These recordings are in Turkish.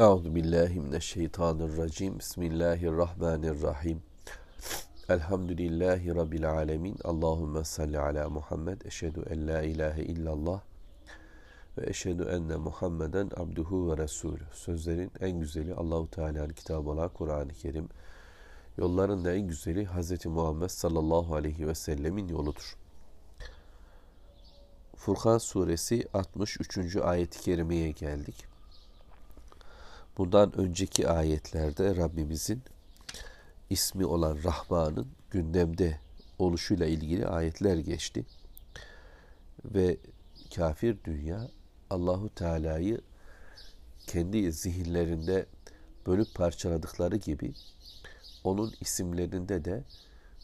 Euzu billahi mineşşeytanirracim. Bismillahirrahmanirrahim. Elhamdülillahi rabbil alamin. Allahumme salli ala Muhammed. Eşhedü en la ilahe illallah ve eşhedü enne Muhammeden abduhu ve resulü. Sözlerin en güzeli Allahu Teala'nın kitabı olan Kur'an-ı Kerim. Yolların da en güzeli Hz. Muhammed sallallahu aleyhi ve sellemin yoludur. Furkan suresi 63. ayet-i kerimeye geldik. Bundan önceki ayetlerde Rabbimizin ismi olan Rahman'ın gündemde oluşuyla ilgili ayetler geçti. Ve kafir dünya Allahu Teala'yı kendi zihinlerinde bölüp parçaladıkları gibi onun isimlerinde de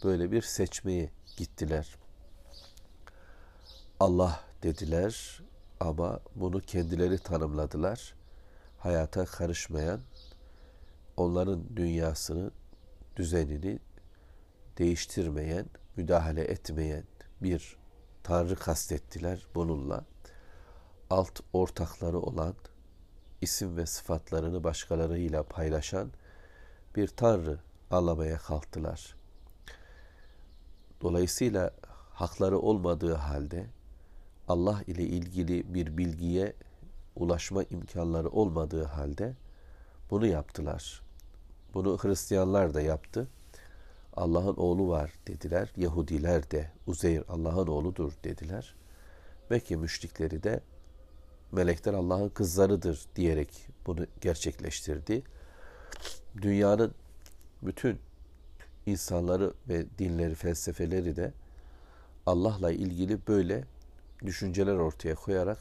böyle bir seçmeye gittiler. Allah dediler ama bunu kendileri tanımladılar. Hayata karışmayan, onların dünyasını, düzenini değiştirmeyen, müdahale etmeyen bir tanrı kastettiler bununla. Alt ortakları olan, isim ve sıfatlarını başkalarıyla paylaşan bir tanrı anlamaya kalktılar. Dolayısıyla hakları olmadığı halde Allah ile ilgili bir bilgiye ulaşma imkanları olmadığı halde bunu yaptılar. Bunu Hristiyanlar da yaptı. Allah'ın oğlu var dediler. Yahudiler de Uzeyr Allah'ın oğludur dediler. Mekke müşrikleri de melekler Allah'ın kızlarıdır diyerek bunu gerçekleştirdi. Dünyanın bütün insanları ve dinleri, felsefeleri de Allah'la ilgili böyle düşünceler ortaya koyarak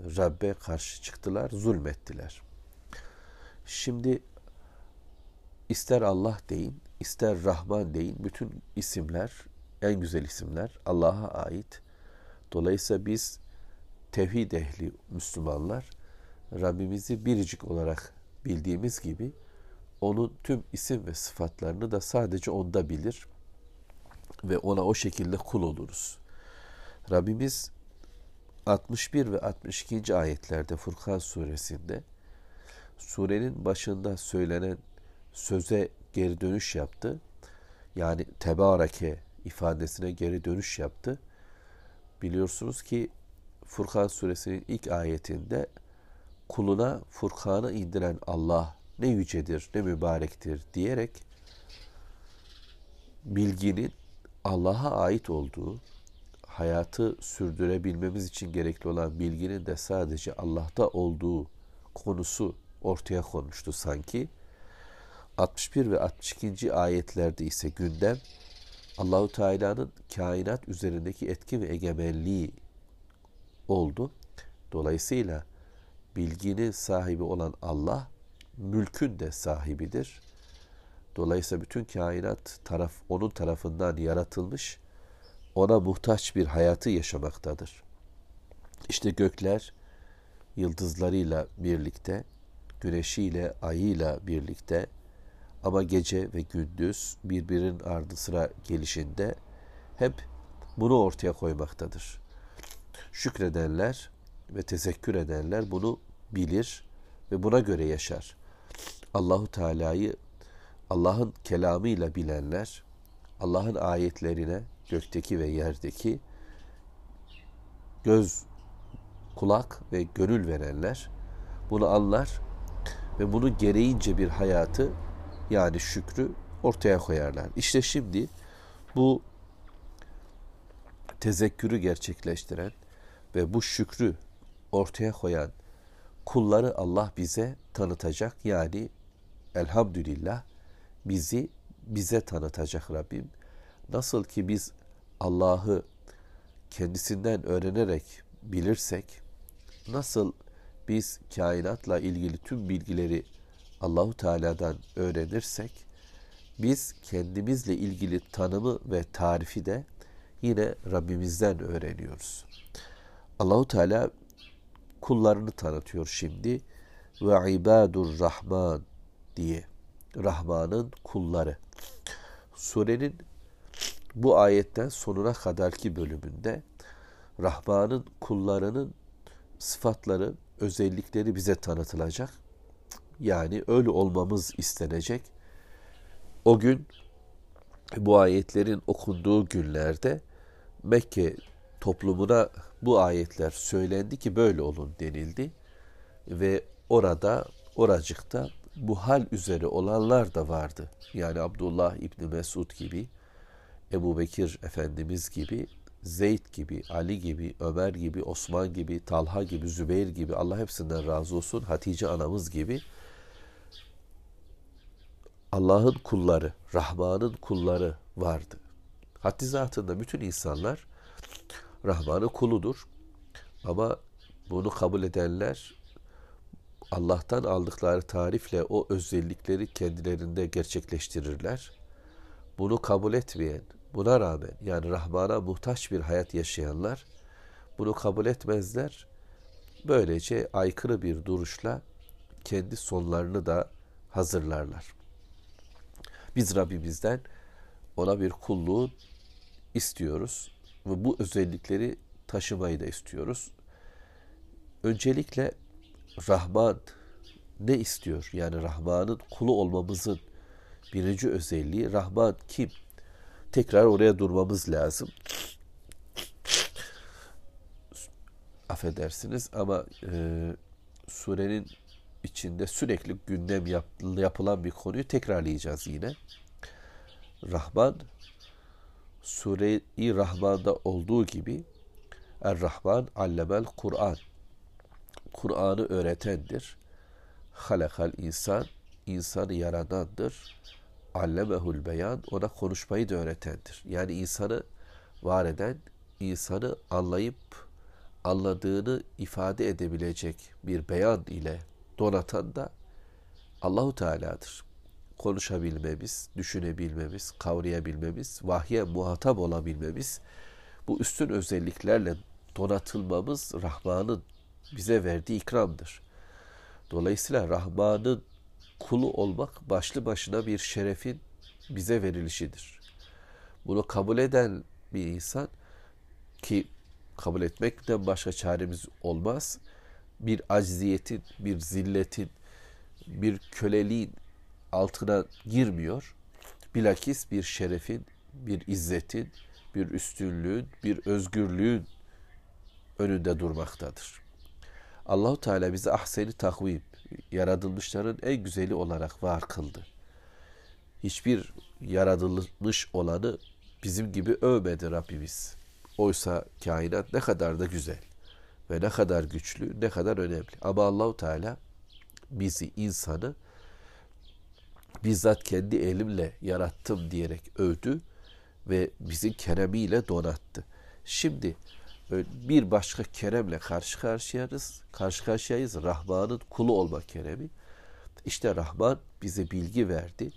Rabbe karşı çıktılar, zulmettiler. Şimdi ister Allah deyin, ister Rahman deyin, bütün isimler, en güzel isimler Allah'a ait. Dolayısıyla biz tevhid ehli Müslümanlar Rabbimizi biricik olarak bildiğimiz gibi onun tüm isim ve sıfatlarını da sadece onda bilir ve ona o şekilde kul oluruz. Rabbimiz 61 ve 62. ayetlerde Furkan suresinde surenin başında söylenen söze geri dönüş yaptı. Yani tebareke ifadesine geri dönüş yaptı. Biliyorsunuz ki Furkan suresinin ilk ayetinde kuluna Furkan'ı indiren Allah ne yücedir, ne mübarektir diyerek bilginin Allah'a ait olduğu, hayatı sürdürebilmemiz için gerekli olan bilginin de sadece Allah'ta olduğu konusu ortaya konmuştu sanki. 61 ve 62. ayetlerde ise gündem Allahu Teala'nın kainat üzerindeki etki ve egemenliği oldu. Dolayısıyla bilginin sahibi olan Allah mülkün de sahibidir. Dolayısıyla bütün kainat taraf onun tarafından yaratılmış, ona muhtaç bir hayatı yaşamaktadır. İşte gökler yıldızlarıyla birlikte, güneşiyle, ayıyla birlikte ama gece ve gündüz birbirinin ardı sıra gelişinde hep bunu ortaya koymaktadır. Şükredenler ve tezekkür edenler bunu bilir ve buna göre yaşar. Allahu Teala'yı Allah'ın kelamıyla bilenler, Allah'ın ayetlerine gökteki ve yerdeki göz, kulak ve gönül verenler bunu anlar ve bunu gereğince bir hayatı yani şükrü ortaya koyarlar. İşte şimdi bu tezekkürü gerçekleştiren ve bu şükrü ortaya koyan kulları Allah bize tanıtacak. Yani elhamdülillah bizi bize tanıtacak Rabbim. Nasıl ki biz Allah'ı kendisinden öğrenerek bilirsek, nasıl biz kainatla ilgili tüm bilgileri Allahu Teala'dan öğrenirsek, biz kendimizle ilgili tanımı ve tarifi de yine Rabbimizden öğreniyoruz. Allahu Teala kullarını tanıtıyor şimdi ve ibadur rahman diye. Rahman'ın kulları. Surenin bu ayetten sonuna kadarki bölümünde Rahman'ın kullarının sıfatları, özellikleri bize tanıtılacak Yani öyle olmamız istenecek. O gün bu ayetlerin okunduğu günlerde Mekke toplumuna bu ayetler söylendi ki böyle olun denildi. Ve orada, oracıkta bu hal üzere olanlar da vardı. Yani Abdullah İbni Mesud gibi, Ebu Bekir Efendimiz gibi, Zeyd gibi, Ali gibi, Ömer gibi, Osman gibi, Talha gibi, Zübeyir gibi, Allah hepsinden razı olsun, Hatice anamız gibi Allah'ın kulları, Rahman'ın kulları vardı. Haddi zatında bütün insanlar Rahman'ın kuludur. Ama bunu kabul edenler Allah'tan aldıkları tarifle o özellikleri kendilerinde gerçekleştirirler. Bunu kabul etmeyen, buna rağmen yani Rahman'a muhtaç bir hayat yaşayanlar bunu kabul etmezler. Böylece aykırı bir duruşla kendi sonlarını da hazırlarlar. Biz Rabbimizden ona bir kulluğu istiyoruz ve bu özellikleri taşımayı da istiyoruz. Öncelikle Rahman ne istiyor? Yani Rahman'ın kulu olmamızın birinci özelliği Rahman kim? Tekrar oraya durmamız lazım. Affedersiniz ama e, surenin içinde sürekli gündem yap, yapılan bir konuyu tekrarlayacağız yine. Rahman Sure-i Rahman'da olduğu gibi Er-Rahman allemel Kur'an. Kur'an'ı öğretendir. Halakal insan, insanı yaradandır. Allemehul beyan, ona konuşmayı da öğretendir. Yani insanı var eden, insanı anlayıp anladığını ifade edebilecek bir beyan ile donatan da Allahu Teala'dır. Konuşabilmemiz, düşünebilmemiz, kavrayabilmemiz, vahye muhatap olabilmemiz, bu üstün özelliklerle donatılmamız Rahman'ın bize verdiği ikramdır. Dolayısıyla Rahman'ın kulu olmak başlı başına bir şerefin bize verilişidir. Bunu kabul eden bir insan ki kabul etmekten başka çaremiz olmaz bir acziyetin, bir zilletin, bir köleliğin altına girmiyor. Bilakis bir şerefin, bir izzetin, bir üstünlüğün, bir özgürlüğün önünde durmaktadır. Allahu Teala bizi ahseni takvim, yaratılmışların en güzeli olarak var kıldı. Hiçbir yaratılmış olanı bizim gibi övmedi Rabbimiz. Oysa kainat ne kadar da güzel ve ne kadar güçlü, ne kadar önemli. Ama Allahu Teala bizi, insanı bizzat kendi elimle yarattım diyerek övdü ve bizi keremiyle donattı. Şimdi bir başka keremle karşı karşıyayız. Karşı karşıyayız. Rahman'ın kulu olma keremi. İşte Rahman bize bilgi verdi.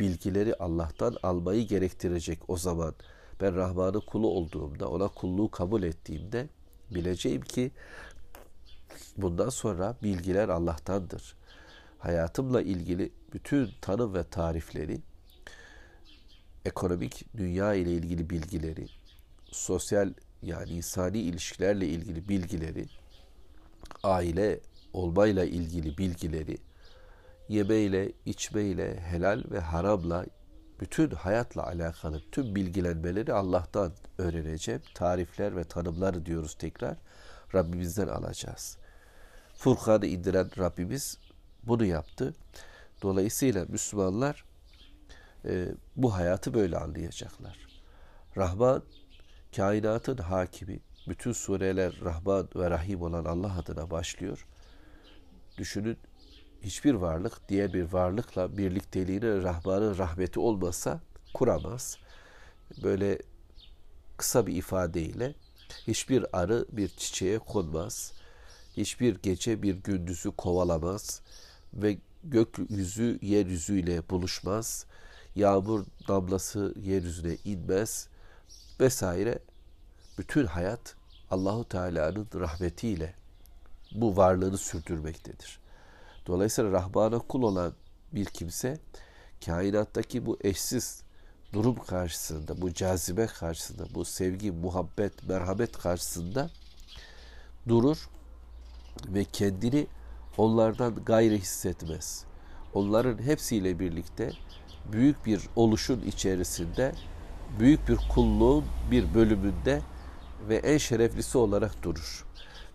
Bilgileri Allah'tan almayı gerektirecek o zaman. Ben Rahman'ın kulu olduğumda, ona kulluğu kabul ettiğimde bileceğim ki bundan sonra bilgiler Allah'tandır. Hayatımla ilgili bütün tanım ve tarifleri, ekonomik dünya ile ilgili bilgileri, sosyal yani insani ilişkilerle ilgili bilgileri, aile olmayla ilgili bilgileri, yemeyle, içmeyle, helal ve haramla bütün hayatla alakalı tüm bilgilenmeleri Allah'tan öğreneceğim. Tarifler ve tanımlar diyoruz tekrar. Rabbimizden alacağız. Furkan'ı indiren Rabbimiz bunu yaptı. Dolayısıyla Müslümanlar e, bu hayatı böyle anlayacaklar. Rahman kainatın hakimi. Bütün sureler Rahman ve Rahim olan Allah adına başlıyor. Düşünün hiçbir varlık diğer bir varlıkla birlikteliğine Rahman'ın rahmeti olmasa kuramaz. Böyle kısa bir ifadeyle hiçbir arı bir çiçeğe konmaz. Hiçbir gece bir gündüzü kovalamaz ve gökyüzü yeryüzüyle buluşmaz. Yağmur damlası yeryüzüne inmez vesaire. Bütün hayat Allahu Teala'nın rahmetiyle bu varlığını sürdürmektedir. Dolayısıyla Rahman'a kul olan bir kimse kainattaki bu eşsiz durum karşısında, bu cazibe karşısında, bu sevgi, muhabbet, merhamet karşısında durur ve kendini onlardan gayri hissetmez. Onların hepsiyle birlikte büyük bir oluşun içerisinde büyük bir kulluğun bir bölümünde ve en şereflisi olarak durur.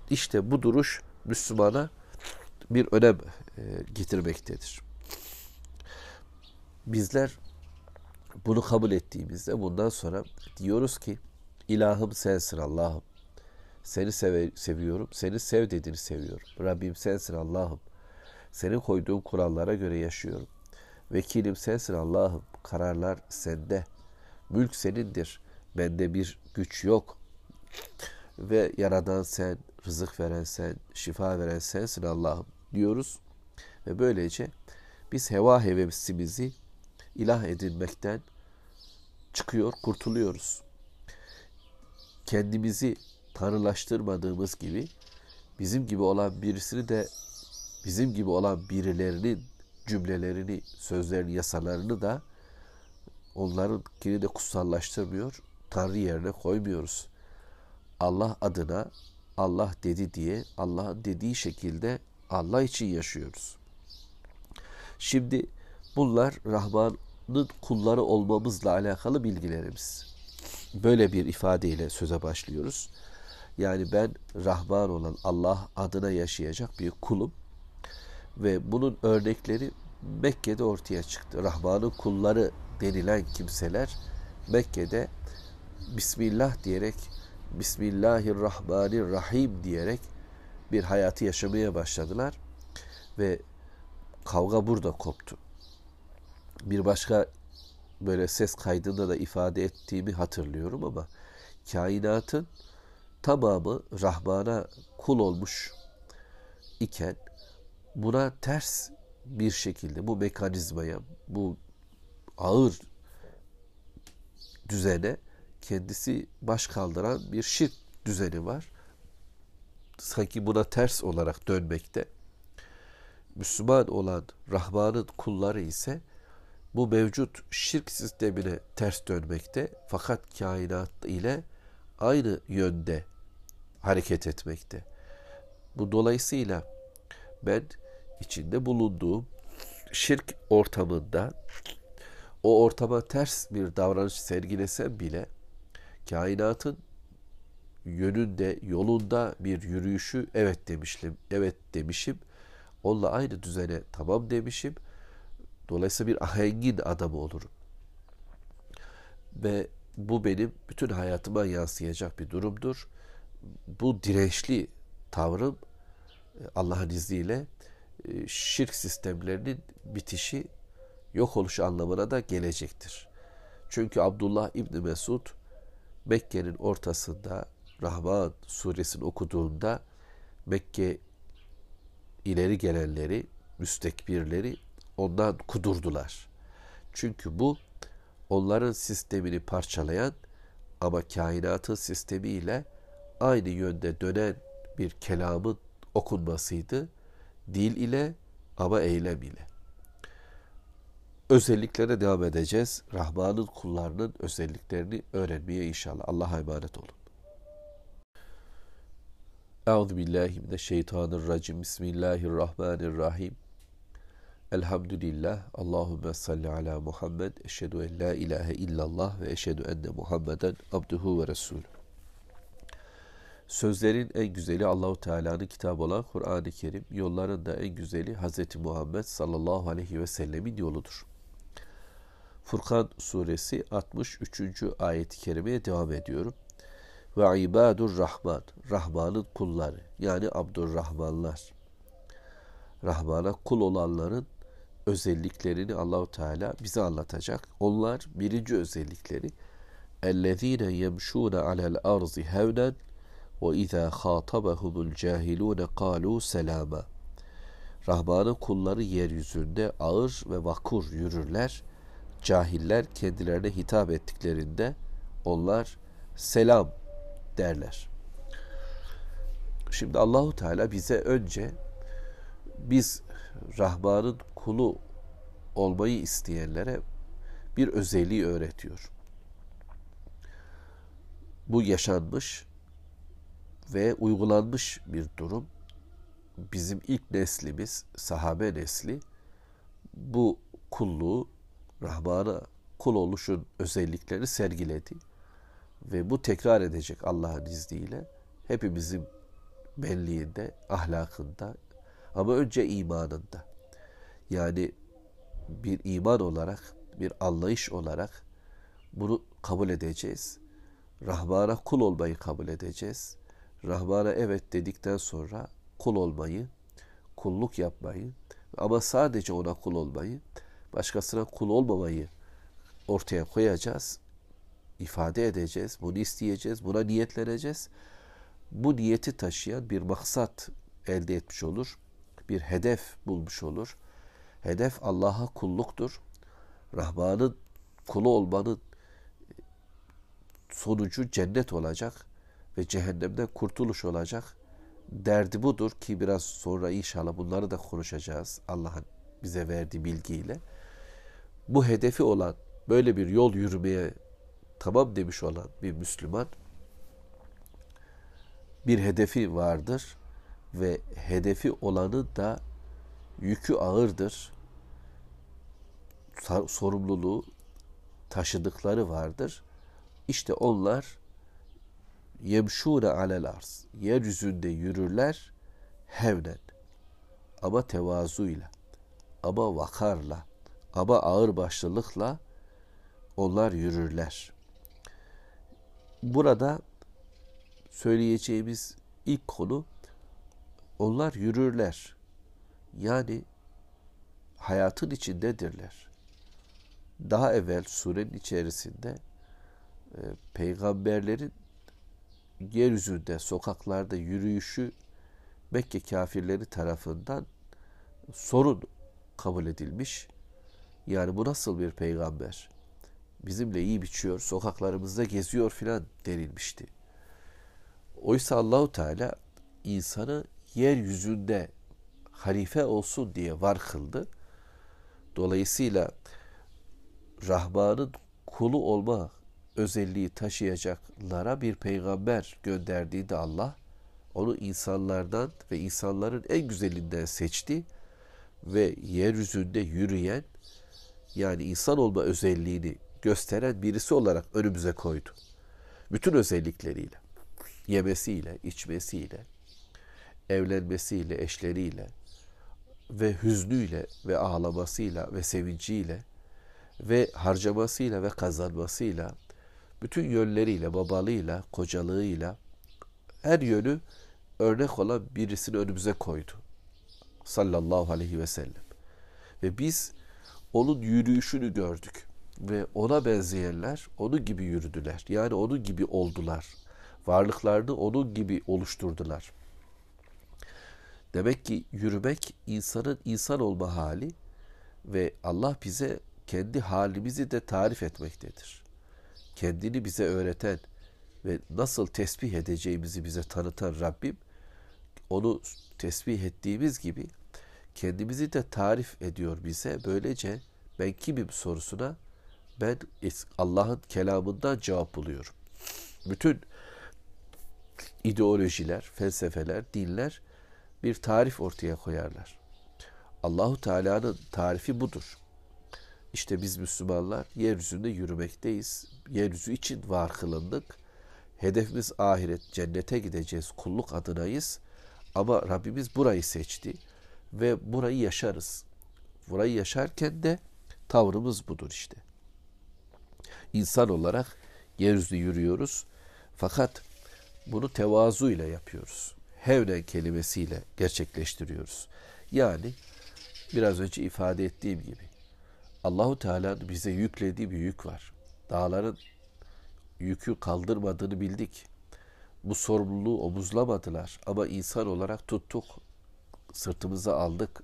İşte bu duruş Müslümana bir önem e, getirmektedir. Bizler bunu kabul ettiğimizde bundan sonra diyoruz ki ilahım sensin Allah'ım. Seni seve, seviyorum. Seni sev dediğini seviyorum. Rabbim sensin Allah'ım. Senin koyduğun kurallara göre yaşıyorum. Vekilim sensin Allah'ım. Kararlar sende. Mülk senindir. Bende bir güç yok. Ve yaradan sen, rızık veren sen, şifa veren sensin Allah'ım diyoruz. Ve böylece biz heva hevesimizi ilah edinmekten çıkıyor, kurtuluyoruz. Kendimizi tanrılaştırmadığımız gibi bizim gibi olan birisini de bizim gibi olan birilerinin cümlelerini, sözlerini, yasalarını da onlarınkini de kutsallaştırmıyor. Tanrı yerine koymuyoruz. Allah adına Allah dedi diye Allah'ın dediği şekilde Allah için yaşıyoruz. Şimdi bunlar Rahman'ın kulları olmamızla alakalı bilgilerimiz. Böyle bir ifadeyle söze başlıyoruz. Yani ben Rahman olan Allah adına yaşayacak bir kulum. Ve bunun örnekleri Mekke'de ortaya çıktı. Rahman'ın kulları denilen kimseler Mekke'de Bismillah diyerek Bismillahirrahmanirrahim diyerek bir hayatı yaşamaya başladılar ve kavga burada koptu. Bir başka böyle ses kaydında da ifade ettiğimi hatırlıyorum ama kainatın tamamı Rahman'a kul olmuş iken buna ters bir şekilde bu mekanizmaya, bu ağır düzene kendisi baş kaldıran bir şirk düzeni var. Sanki buna ters olarak dönmekte. Müslüman olan Rahman'ın kulları ise bu mevcut şirk sistemine ters dönmekte fakat kainat ile aynı yönde hareket etmekte. Bu dolayısıyla ben içinde bulunduğum şirk ortamında o ortama ters bir davranış sergilesem bile kainatın yönünde, yolunda bir yürüyüşü evet demişim, evet demişim. Onunla aynı düzene tamam demişim. Dolayısıyla bir ahengin adamı olurum. Ve bu benim bütün hayatıma yansıyacak bir durumdur. Bu dirençli tavrım Allah'ın izniyle e, şirk sistemlerinin bitişi, yok oluşu anlamına da gelecektir. Çünkü Abdullah İbni Mesud Mekke'nin ortasında Rahman suresini okuduğunda Mekke ileri gelenleri, müstekbirleri ondan kudurdular. Çünkü bu onların sistemini parçalayan ama kainatın sistemiyle aynı yönde dönen bir kelamın okunmasıydı. Dil ile ama eylem ile. Özelliklere devam edeceğiz. Rahman'ın kullarının özelliklerini öğrenmeye inşallah. Allah'a emanet olun. Euzu billahi mineşşeytanirracim. Bismillahirrahmanirrahim. Elhamdülillah. Allahümme salli ala Muhammed. Eşhedü en la ilahe illallah ve eşhedü enne Muhammeden abduhu ve resulü. Sözlerin en güzeli Allahu Teala'nın kitabı olan Kur'an-ı Kerim, yolların da en güzeli Hz. Muhammed sallallahu aleyhi ve sellemin yoludur. Furkan suresi 63. ayet-i kerimeye devam ediyorum. Ve ibadur rahman, Rahman'ın kulları yani Abdurrahmanlar. Rahman'a kul olanların özelliklerini Allahu Teala bize anlatacak. Onlar birinci özellikleri اَلَّذ۪ينَ يَمْشُونَ عَلَى الْأَرْضِ هَوْنًا وَاِذَا خَاطَبَهُمُ الْجَاهِلُونَ قَالُوا سَلَامًا Rahman'ın kulları yeryüzünde ağır ve vakur yürürler. Cahiller kendilerine hitap ettiklerinde onlar selam derler. Şimdi Allahu Teala bize önce biz Rahman'ın kulu olmayı isteyenlere bir özelliği öğretiyor. Bu yaşanmış ve uygulanmış bir durum. bizim ilk neslimiz, sahabe nesli bu kulluğu Rahman'a kul oluşun özelliklerini sergiledi. Ve bu tekrar edecek Allah'ın izniyle. Hepimizin belliğinde, ahlakında ama önce imanında. Yani bir iman olarak, bir anlayış olarak bunu kabul edeceğiz. Rahman'a kul olmayı kabul edeceğiz. Rahman'a evet dedikten sonra kul olmayı, kulluk yapmayı ama sadece ona kul olmayı, başkasına kul olmamayı ortaya koyacağız, ifade edeceğiz, bunu isteyeceğiz, buna niyetleneceğiz. Bu niyeti taşıyan bir maksat elde etmiş olur, bir hedef bulmuş olur. Hedef Allah'a kulluktur. Rahman'ın kulu olmanın sonucu cennet olacak ve cehennemden kurtuluş olacak. Derdi budur ki biraz sonra inşallah bunları da konuşacağız Allah'ın bize verdiği bilgiyle. Bu hedefi olan böyle bir yol yürümeye tamam demiş olan bir Müslüman bir hedefi vardır ve hedefi olanı da yükü ağırdır. Sorumluluğu taşıdıkları vardır. İşte onlar yemşûne alel arz. Yeryüzünde yürürler hevnen. Ama tevazuyla. Ama vakarla. Ama ağır başlılıkla onlar yürürler. Burada söyleyeceğimiz ilk konu onlar yürürler. Yani hayatın içindedirler. Daha evvel surenin içerisinde e, peygamberlerin yeryüzünde, sokaklarda yürüyüşü Mekke kafirleri tarafından sorun kabul edilmiş. Yani bu nasıl bir peygamber? Bizimle iyi biçiyor, sokaklarımızda geziyor filan denilmişti. Oysa Allahu Teala insanı yeryüzünde halife olsun diye var kıldı. Dolayısıyla Rahman'ın kulu olma özelliği taşıyacaklara bir peygamber gönderdiği de Allah onu insanlardan ve insanların en güzelinden seçti ve yeryüzünde yürüyen yani insan olma özelliğini gösteren birisi olarak önümüze koydu. Bütün özellikleriyle, yemesiyle, içmesiyle, evlenmesiyle, eşleriyle ve hüznüyle ve ağlamasıyla ve sevinciyle ve harcamasıyla ve kazanmasıyla bütün yönleriyle, babalığıyla, kocalığıyla her yönü örnek olan birisini önümüze koydu. Sallallahu aleyhi ve sellem. Ve biz onun yürüyüşünü gördük. Ve ona benzeyenler onun gibi yürüdüler. Yani onun gibi oldular. Varlıklarını onun gibi oluşturdular. Demek ki yürümek insanın insan olma hali ve Allah bize kendi halimizi de tarif etmektedir kendini bize öğreten ve nasıl tesbih edeceğimizi bize tanıtan Rabbim onu tesbih ettiğimiz gibi kendimizi de tarif ediyor bize. Böylece ben kimim sorusuna ben Allah'ın kelamından cevap buluyorum. Bütün ideolojiler, felsefeler, dinler bir tarif ortaya koyarlar. Allahu Teala'nın tarifi budur. İşte biz Müslümanlar yeryüzünde yürümekteyiz. Yeryüzü için var kılındık. Hedefimiz ahiret, cennete gideceğiz, kulluk adınayız. Ama Rabbimiz burayı seçti ve burayı yaşarız. Burayı yaşarken de tavrımız budur işte. İnsan olarak yeryüzünde yürüyoruz. Fakat bunu tevazu ile yapıyoruz. Hevnen kelimesiyle gerçekleştiriyoruz. Yani biraz önce ifade ettiğim gibi Allahu Teala'nın bize yüklediği bir yük var. Dağların yükü kaldırmadığını bildik. Bu sorumluluğu omuzlamadılar ama insan olarak tuttuk. Sırtımıza aldık.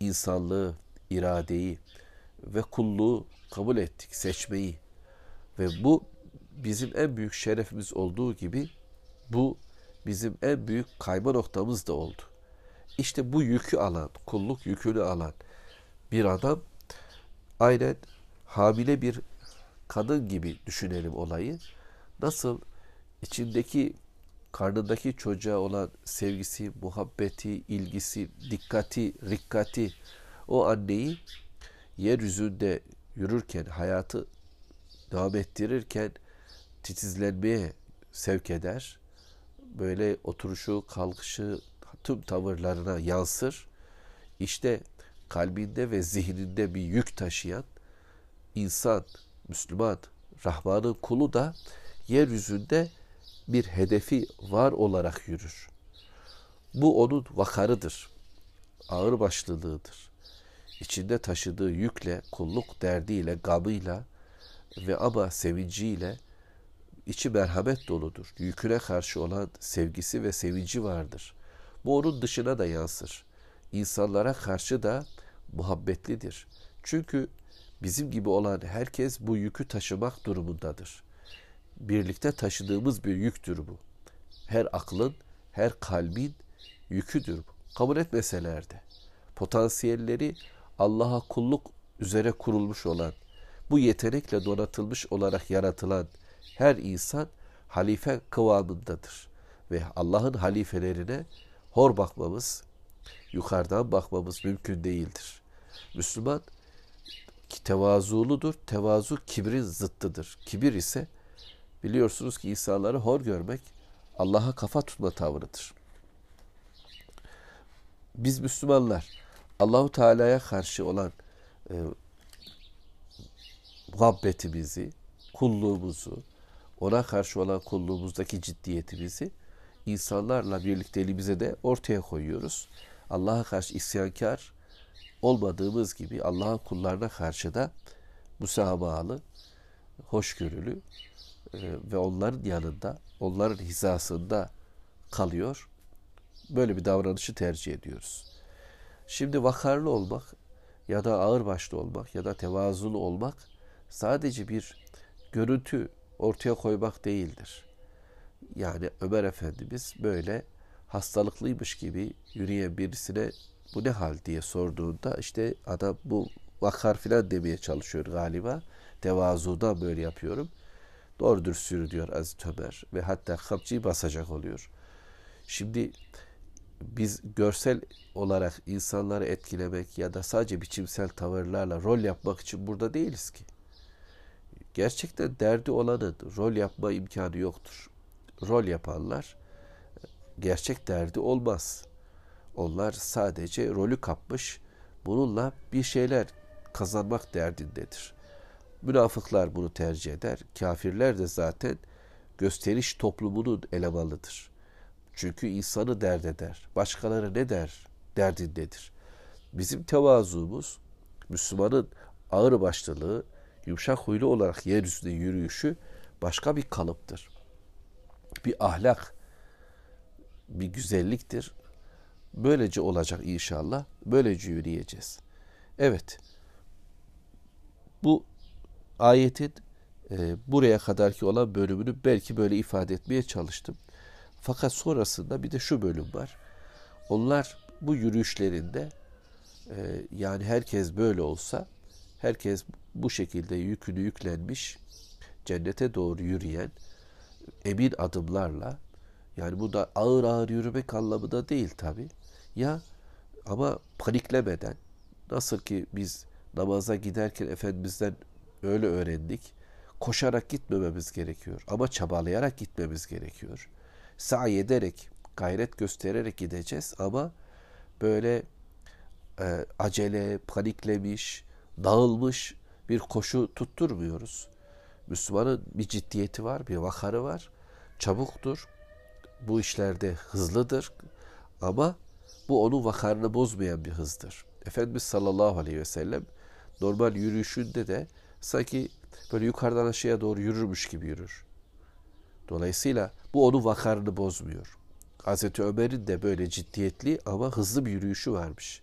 İnsanlığı, iradeyi ve kulluğu kabul ettik, seçmeyi. Ve bu bizim en büyük şerefimiz olduğu gibi bu bizim en büyük kayma noktamız da oldu. İşte bu yükü alan, kulluk yükünü alan bir adam aynen hamile bir kadın gibi düşünelim olayı. Nasıl içindeki karnındaki çocuğa olan sevgisi, muhabbeti, ilgisi, dikkati, rikkati o anneyi yeryüzünde yürürken, hayatı devam ettirirken titizlenmeye sevk eder. Böyle oturuşu, kalkışı, tüm tavırlarına yansır. İşte kalbinde ve zihninde bir yük taşıyan insan, Müslüman, Rahman'ın kulu da yeryüzünde bir hedefi var olarak yürür. Bu onun vakarıdır, ağırbaşlılığıdır. İçinde taşıdığı yükle, kulluk derdiyle, gamıyla ve ama sevinciyle içi merhamet doludur. Yüküne karşı olan sevgisi ve sevinci vardır. Bu onun dışına da yansır. İnsanlara karşı da muhabbetlidir. Çünkü bizim gibi olan herkes bu yükü taşımak durumundadır. Birlikte taşıdığımız bir yüktür bu. Her aklın, her kalbin yüküdür bu. Kabul etmeseler de. Potansiyelleri Allah'a kulluk üzere kurulmuş olan, bu yetenekle donatılmış olarak yaratılan her insan halife kıvamındadır. Ve Allah'ın halifelerine hor bakmamız, yukarıdan bakmamız mümkün değildir. Müslüman tevazuludur. Tevazu kibrin zıttıdır. Kibir ise biliyorsunuz ki insanları hor görmek Allah'a kafa tutma tavrıdır. Biz Müslümanlar Allahu Teala'ya karşı olan e, muhabbetimizi, kulluğumuzu, ona karşı olan kulluğumuzdaki ciddiyetimizi insanlarla birlikteliğimize de ortaya koyuyoruz. Allah'a karşı isyankar olmadığımız gibi Allah'ın kullarına karşı da müsamahalı, hoşgörülü ve onların yanında, onların hizasında kalıyor. Böyle bir davranışı tercih ediyoruz. Şimdi vakarlı olmak ya da ağırbaşlı olmak ya da tevazulu olmak sadece bir görüntü ortaya koymak değildir. Yani Ömer Efendimiz böyle hastalıklıymış gibi yürüyen birisine bu ne hal diye sorduğunda işte adam bu vakar filan demeye çalışıyor galiba. Tevazudan böyle yapıyorum. Doğrudur sürü diyor Aziz Ömer ve hatta kapçıyı basacak oluyor. Şimdi biz görsel olarak insanları etkilemek ya da sadece biçimsel tavırlarla rol yapmak için burada değiliz ki. Gerçekten derdi olanın rol yapma imkanı yoktur. Rol yapanlar gerçek derdi olmaz. Onlar sadece rolü kapmış, bununla bir şeyler kazanmak derdindedir. Münafıklar bunu tercih eder. Kafirler de zaten gösteriş toplumunun elemanıdır. Çünkü insanı dert eder. Başkaları ne der? Derdindedir. Bizim tevazuumuz, Müslümanın ağır başlılığı, yumuşak huylu olarak yeryüzünde yürüyüşü başka bir kalıptır. Bir ahlak, bir güzelliktir. Böylece olacak inşallah. Böylece yürüyeceğiz. Evet. Bu ayetin e, buraya kadarki olan bölümünü belki böyle ifade etmeye çalıştım. Fakat sonrasında bir de şu bölüm var. Onlar bu yürüyüşlerinde e, yani herkes böyle olsa herkes bu şekilde yükünü yüklenmiş cennete doğru yürüyen emin adımlarla yani bu da ağır ağır yürümek anlamında değil tabi. Ya ama paniklemeden nasıl ki biz namaza giderken Efendimiz'den öyle öğrendik. Koşarak gitmememiz gerekiyor ama çabalayarak gitmemiz gerekiyor. Sa'i ederek, gayret göstererek gideceğiz ama böyle e, acele, paniklemiş, dağılmış bir koşu tutturmuyoruz. Müslümanın bir ciddiyeti var, bir vakarı var. Çabuktur. Bu işlerde hızlıdır. Ama bu onun vakarını bozmayan bir hızdır. Efendimiz sallallahu aleyhi ve sellem normal yürüyüşünde de sanki böyle yukarıdan aşağıya doğru yürürmüş gibi yürür. Dolayısıyla bu onun vakarını bozmuyor. Hazreti Ömer'in de böyle ciddiyetli ama hızlı bir yürüyüşü varmış.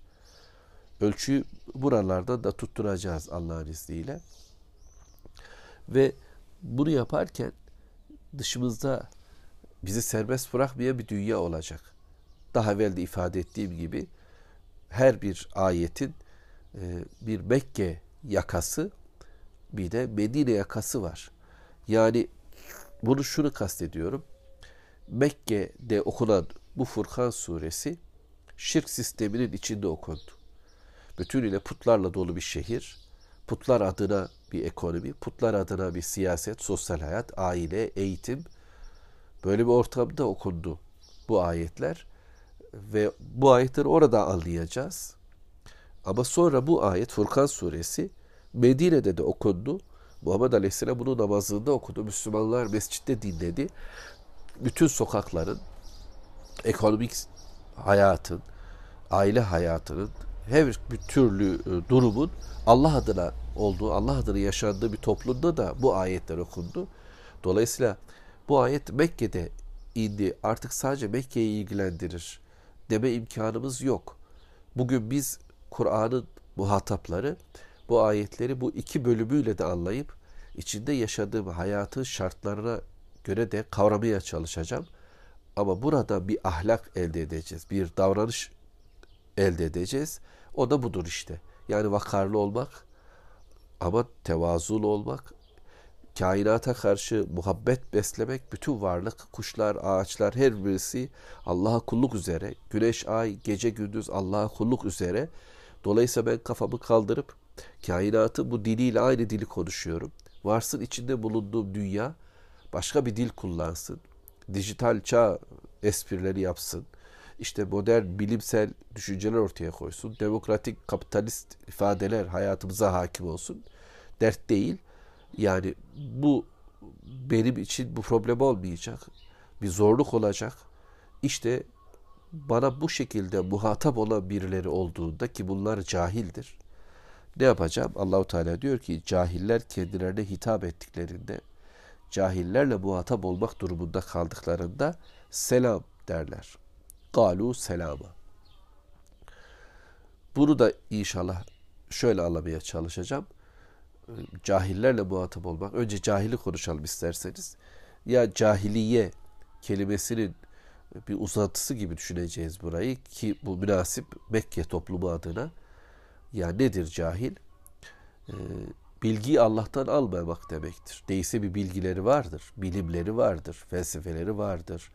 Ölçüyü buralardan da tutturacağız Allah'ın izniyle. Ve bunu yaparken dışımızda bizi serbest bırakmayan bir dünya olacak. Daha evvel de ifade ettiğim gibi her bir ayetin e, bir Mekke yakası bir de Medine yakası var. Yani bunu şunu kastediyorum. Mekke'de okunan bu Furkan suresi şirk sisteminin içinde okundu. Bütünüyle putlarla dolu bir şehir, putlar adına bir ekonomi, putlar adına bir siyaset, sosyal hayat, aile, eğitim böyle bir ortamda okundu bu ayetler ve bu ayetleri orada anlayacağız. Ama sonra bu ayet Furkan suresi Medine'de de okundu. Muhammed Aleyhisselam bunu namazında okudu. Müslümanlar mescitte dinledi. Bütün sokakların, ekonomik hayatın, aile hayatının, her bir türlü e, durumun Allah adına olduğu, Allah adına yaşandığı bir toplumda da bu ayetler okundu. Dolayısıyla bu ayet Mekke'de indi. Artık sadece Mekke'yi ilgilendirir deme imkanımız yok. Bugün biz Kur'an'ın muhatapları bu ayetleri bu iki bölümüyle de anlayıp içinde yaşadığım hayatın şartlarına göre de kavramaya çalışacağım. Ama burada bir ahlak elde edeceğiz. Bir davranış elde edeceğiz. O da budur işte. Yani vakarlı olmak ama tevazulu olmak, kainata karşı muhabbet beslemek, bütün varlık, kuşlar, ağaçlar her birisi Allah'a kulluk üzere, güneş, ay, gece, gündüz Allah'a kulluk üzere. Dolayısıyla ben kafamı kaldırıp kainatı bu diliyle aynı dili konuşuyorum. Varsın içinde bulunduğum dünya başka bir dil kullansın. Dijital çağ esprileri yapsın. İşte modern bilimsel düşünceler ortaya koysun. Demokratik kapitalist ifadeler hayatımıza hakim olsun. Dert değil. Yani bu benim için bu problem olmayacak. Bir zorluk olacak. İşte bana bu şekilde muhatap olan birileri olduğunda ki bunlar cahildir. Ne yapacağım? Allahu Teala diyor ki cahiller kendilerine hitap ettiklerinde cahillerle muhatap olmak durumunda kaldıklarında selam derler. Galu selama. Bunu da inşallah şöyle anlamaya çalışacağım. Cahillerle muhatap olmak. Önce cahili konuşalım isterseniz. Ya cahiliye kelimesinin bir uzatısı gibi düşüneceğiz burayı ki bu münasip Mekke toplumu adına. Ya nedir cahil? Ee, bilgiyi Allah'tan almamak demektir. Değilse bir bilgileri vardır, bilimleri vardır, felsefeleri vardır.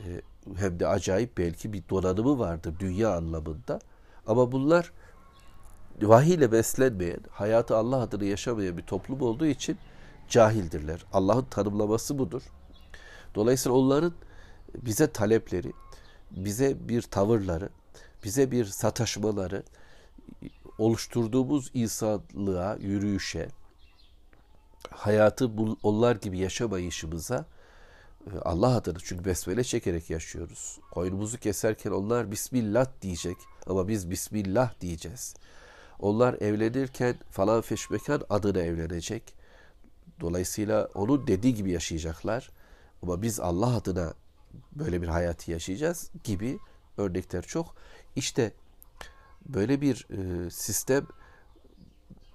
Ee, hem de acayip belki bir donanımı vardır dünya anlamında. Ama bunlar vahiy ile beslenmeyen, hayatı Allah adına yaşamayan bir toplum olduğu için cahildirler. Allah'ın tanımlaması budur. Dolayısıyla onların bize talepleri, bize bir tavırları, bize bir sataşmaları, oluşturduğumuz insanlığa, yürüyüşe, hayatı onlar gibi yaşamayışımıza e, Allah adına çünkü besmele çekerek yaşıyoruz. Koyunumuzu keserken onlar Bismillah diyecek ama biz Bismillah diyeceğiz. Onlar evlenirken falan feşmekan adına evlenecek. Dolayısıyla onun dediği gibi yaşayacaklar. Ama biz Allah adına böyle bir hayatı yaşayacağız gibi örnekler çok. İşte böyle bir e, sistem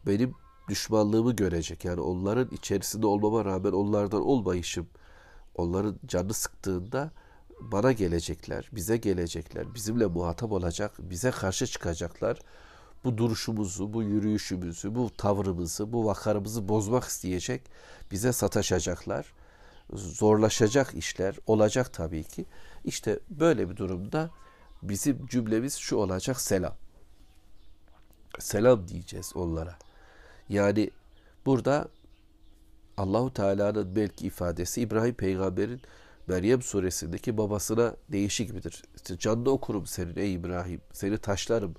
benim düşmanlığımı görecek. Yani onların içerisinde olmama rağmen onlardan olmayışım, onların canı sıktığında bana gelecekler, bize gelecekler, bizimle muhatap olacak, bize karşı çıkacaklar. Bu duruşumuzu, bu yürüyüşümüzü, bu tavrımızı, bu vakarımızı bozmak isteyecek, bize sataşacaklar. Zorlaşacak işler olacak tabii ki. İşte böyle bir durumda bizim cümlemiz şu olacak selam selam diyeceğiz onlara. Yani burada Allahu Teala'nın belki ifadesi İbrahim peygamberin Meryem suresindeki babasına değişik gibidir. İşte canlı okurum senin ey İbrahim. Seni taşlarım.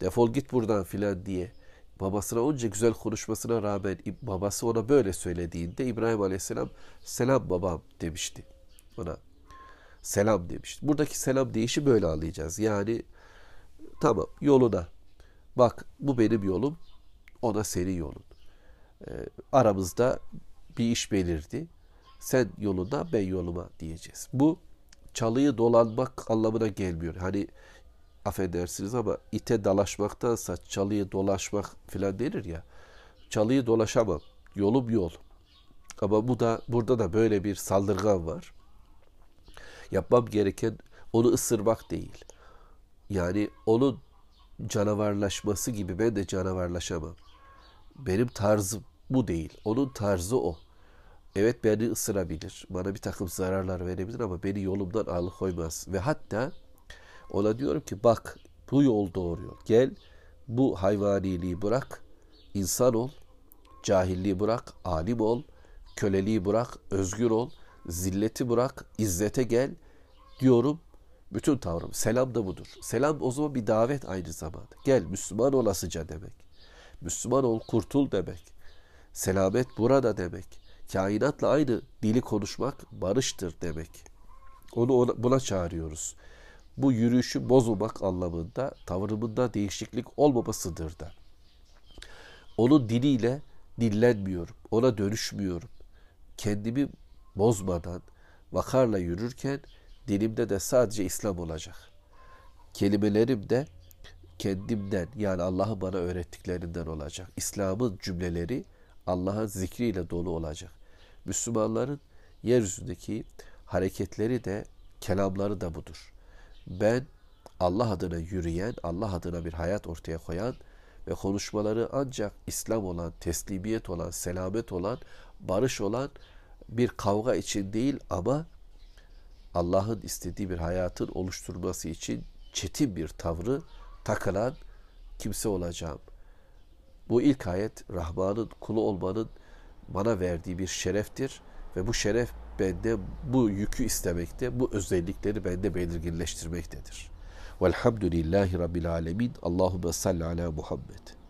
Defol git buradan filan diye. Babasına onca güzel konuşmasına rağmen babası ona böyle söylediğinde İbrahim Aleyhisselam selam babam demişti. Ona selam demişti. Buradaki selam deyişi böyle anlayacağız. Yani tamam yoluna Bak bu benim yolum, o da senin yolun. E, aramızda bir iş belirdi. Sen yoluna, ben yoluma diyeceğiz. Bu çalıyı dolanmak anlamına gelmiyor. Hani affedersiniz ama ite dalaşmaktansa çalıyı dolaşmak filan denir ya. Çalıyı dolaşamam. Yolum yol. Ama bu da burada da böyle bir saldırgan var. Yapmam gereken onu ısırmak değil. Yani onun canavarlaşması gibi ben de canavarlaşamam. Benim tarzım bu değil. Onun tarzı o. Evet beni ısırabilir, bana bir takım zararlar verebilir ama beni yolumdan alıkoymaz. Ve hatta ona diyorum ki bak bu yol doğru yol. Gel bu hayvaniliği bırak, insan ol, cahilliği bırak, alim ol, köleliği bırak, özgür ol, zilleti bırak, izzete gel diyorum. Bütün tavrım. Selam da budur. Selam o zaman bir davet aynı zamanda. Gel Müslüman olasıca demek. Müslüman ol, kurtul demek. Selamet burada demek. Kainatla aynı dili konuşmak barıştır demek. Onu ona, buna çağırıyoruz. Bu yürüyüşü bozulmak anlamında tavrımında değişiklik olmamasıdır da. Onun diliyle dinlenmiyorum. Ona dönüşmüyorum. Kendimi bozmadan vakarla yürürken dilimde de sadece İslam olacak. Kelimelerim de kendimden yani Allah'ın bana öğrettiklerinden olacak. İslam'ın cümleleri Allah'ın zikriyle dolu olacak. Müslümanların yeryüzündeki hareketleri de kelamları da budur. Ben Allah adına yürüyen, Allah adına bir hayat ortaya koyan ve konuşmaları ancak İslam olan, teslimiyet olan, selamet olan, barış olan bir kavga için değil ama Allah'ın istediği bir hayatın oluşturması için çetin bir tavrı takılan kimse olacağım. Bu ilk ayet Rahman'ın kulu olmanın bana verdiği bir şereftir ve bu şeref bende bu yükü istemekte, bu özellikleri bende belirginleştirmektedir. Velhamdülillahi Rabbil Alemin. Allahümme salli ala Muhammed.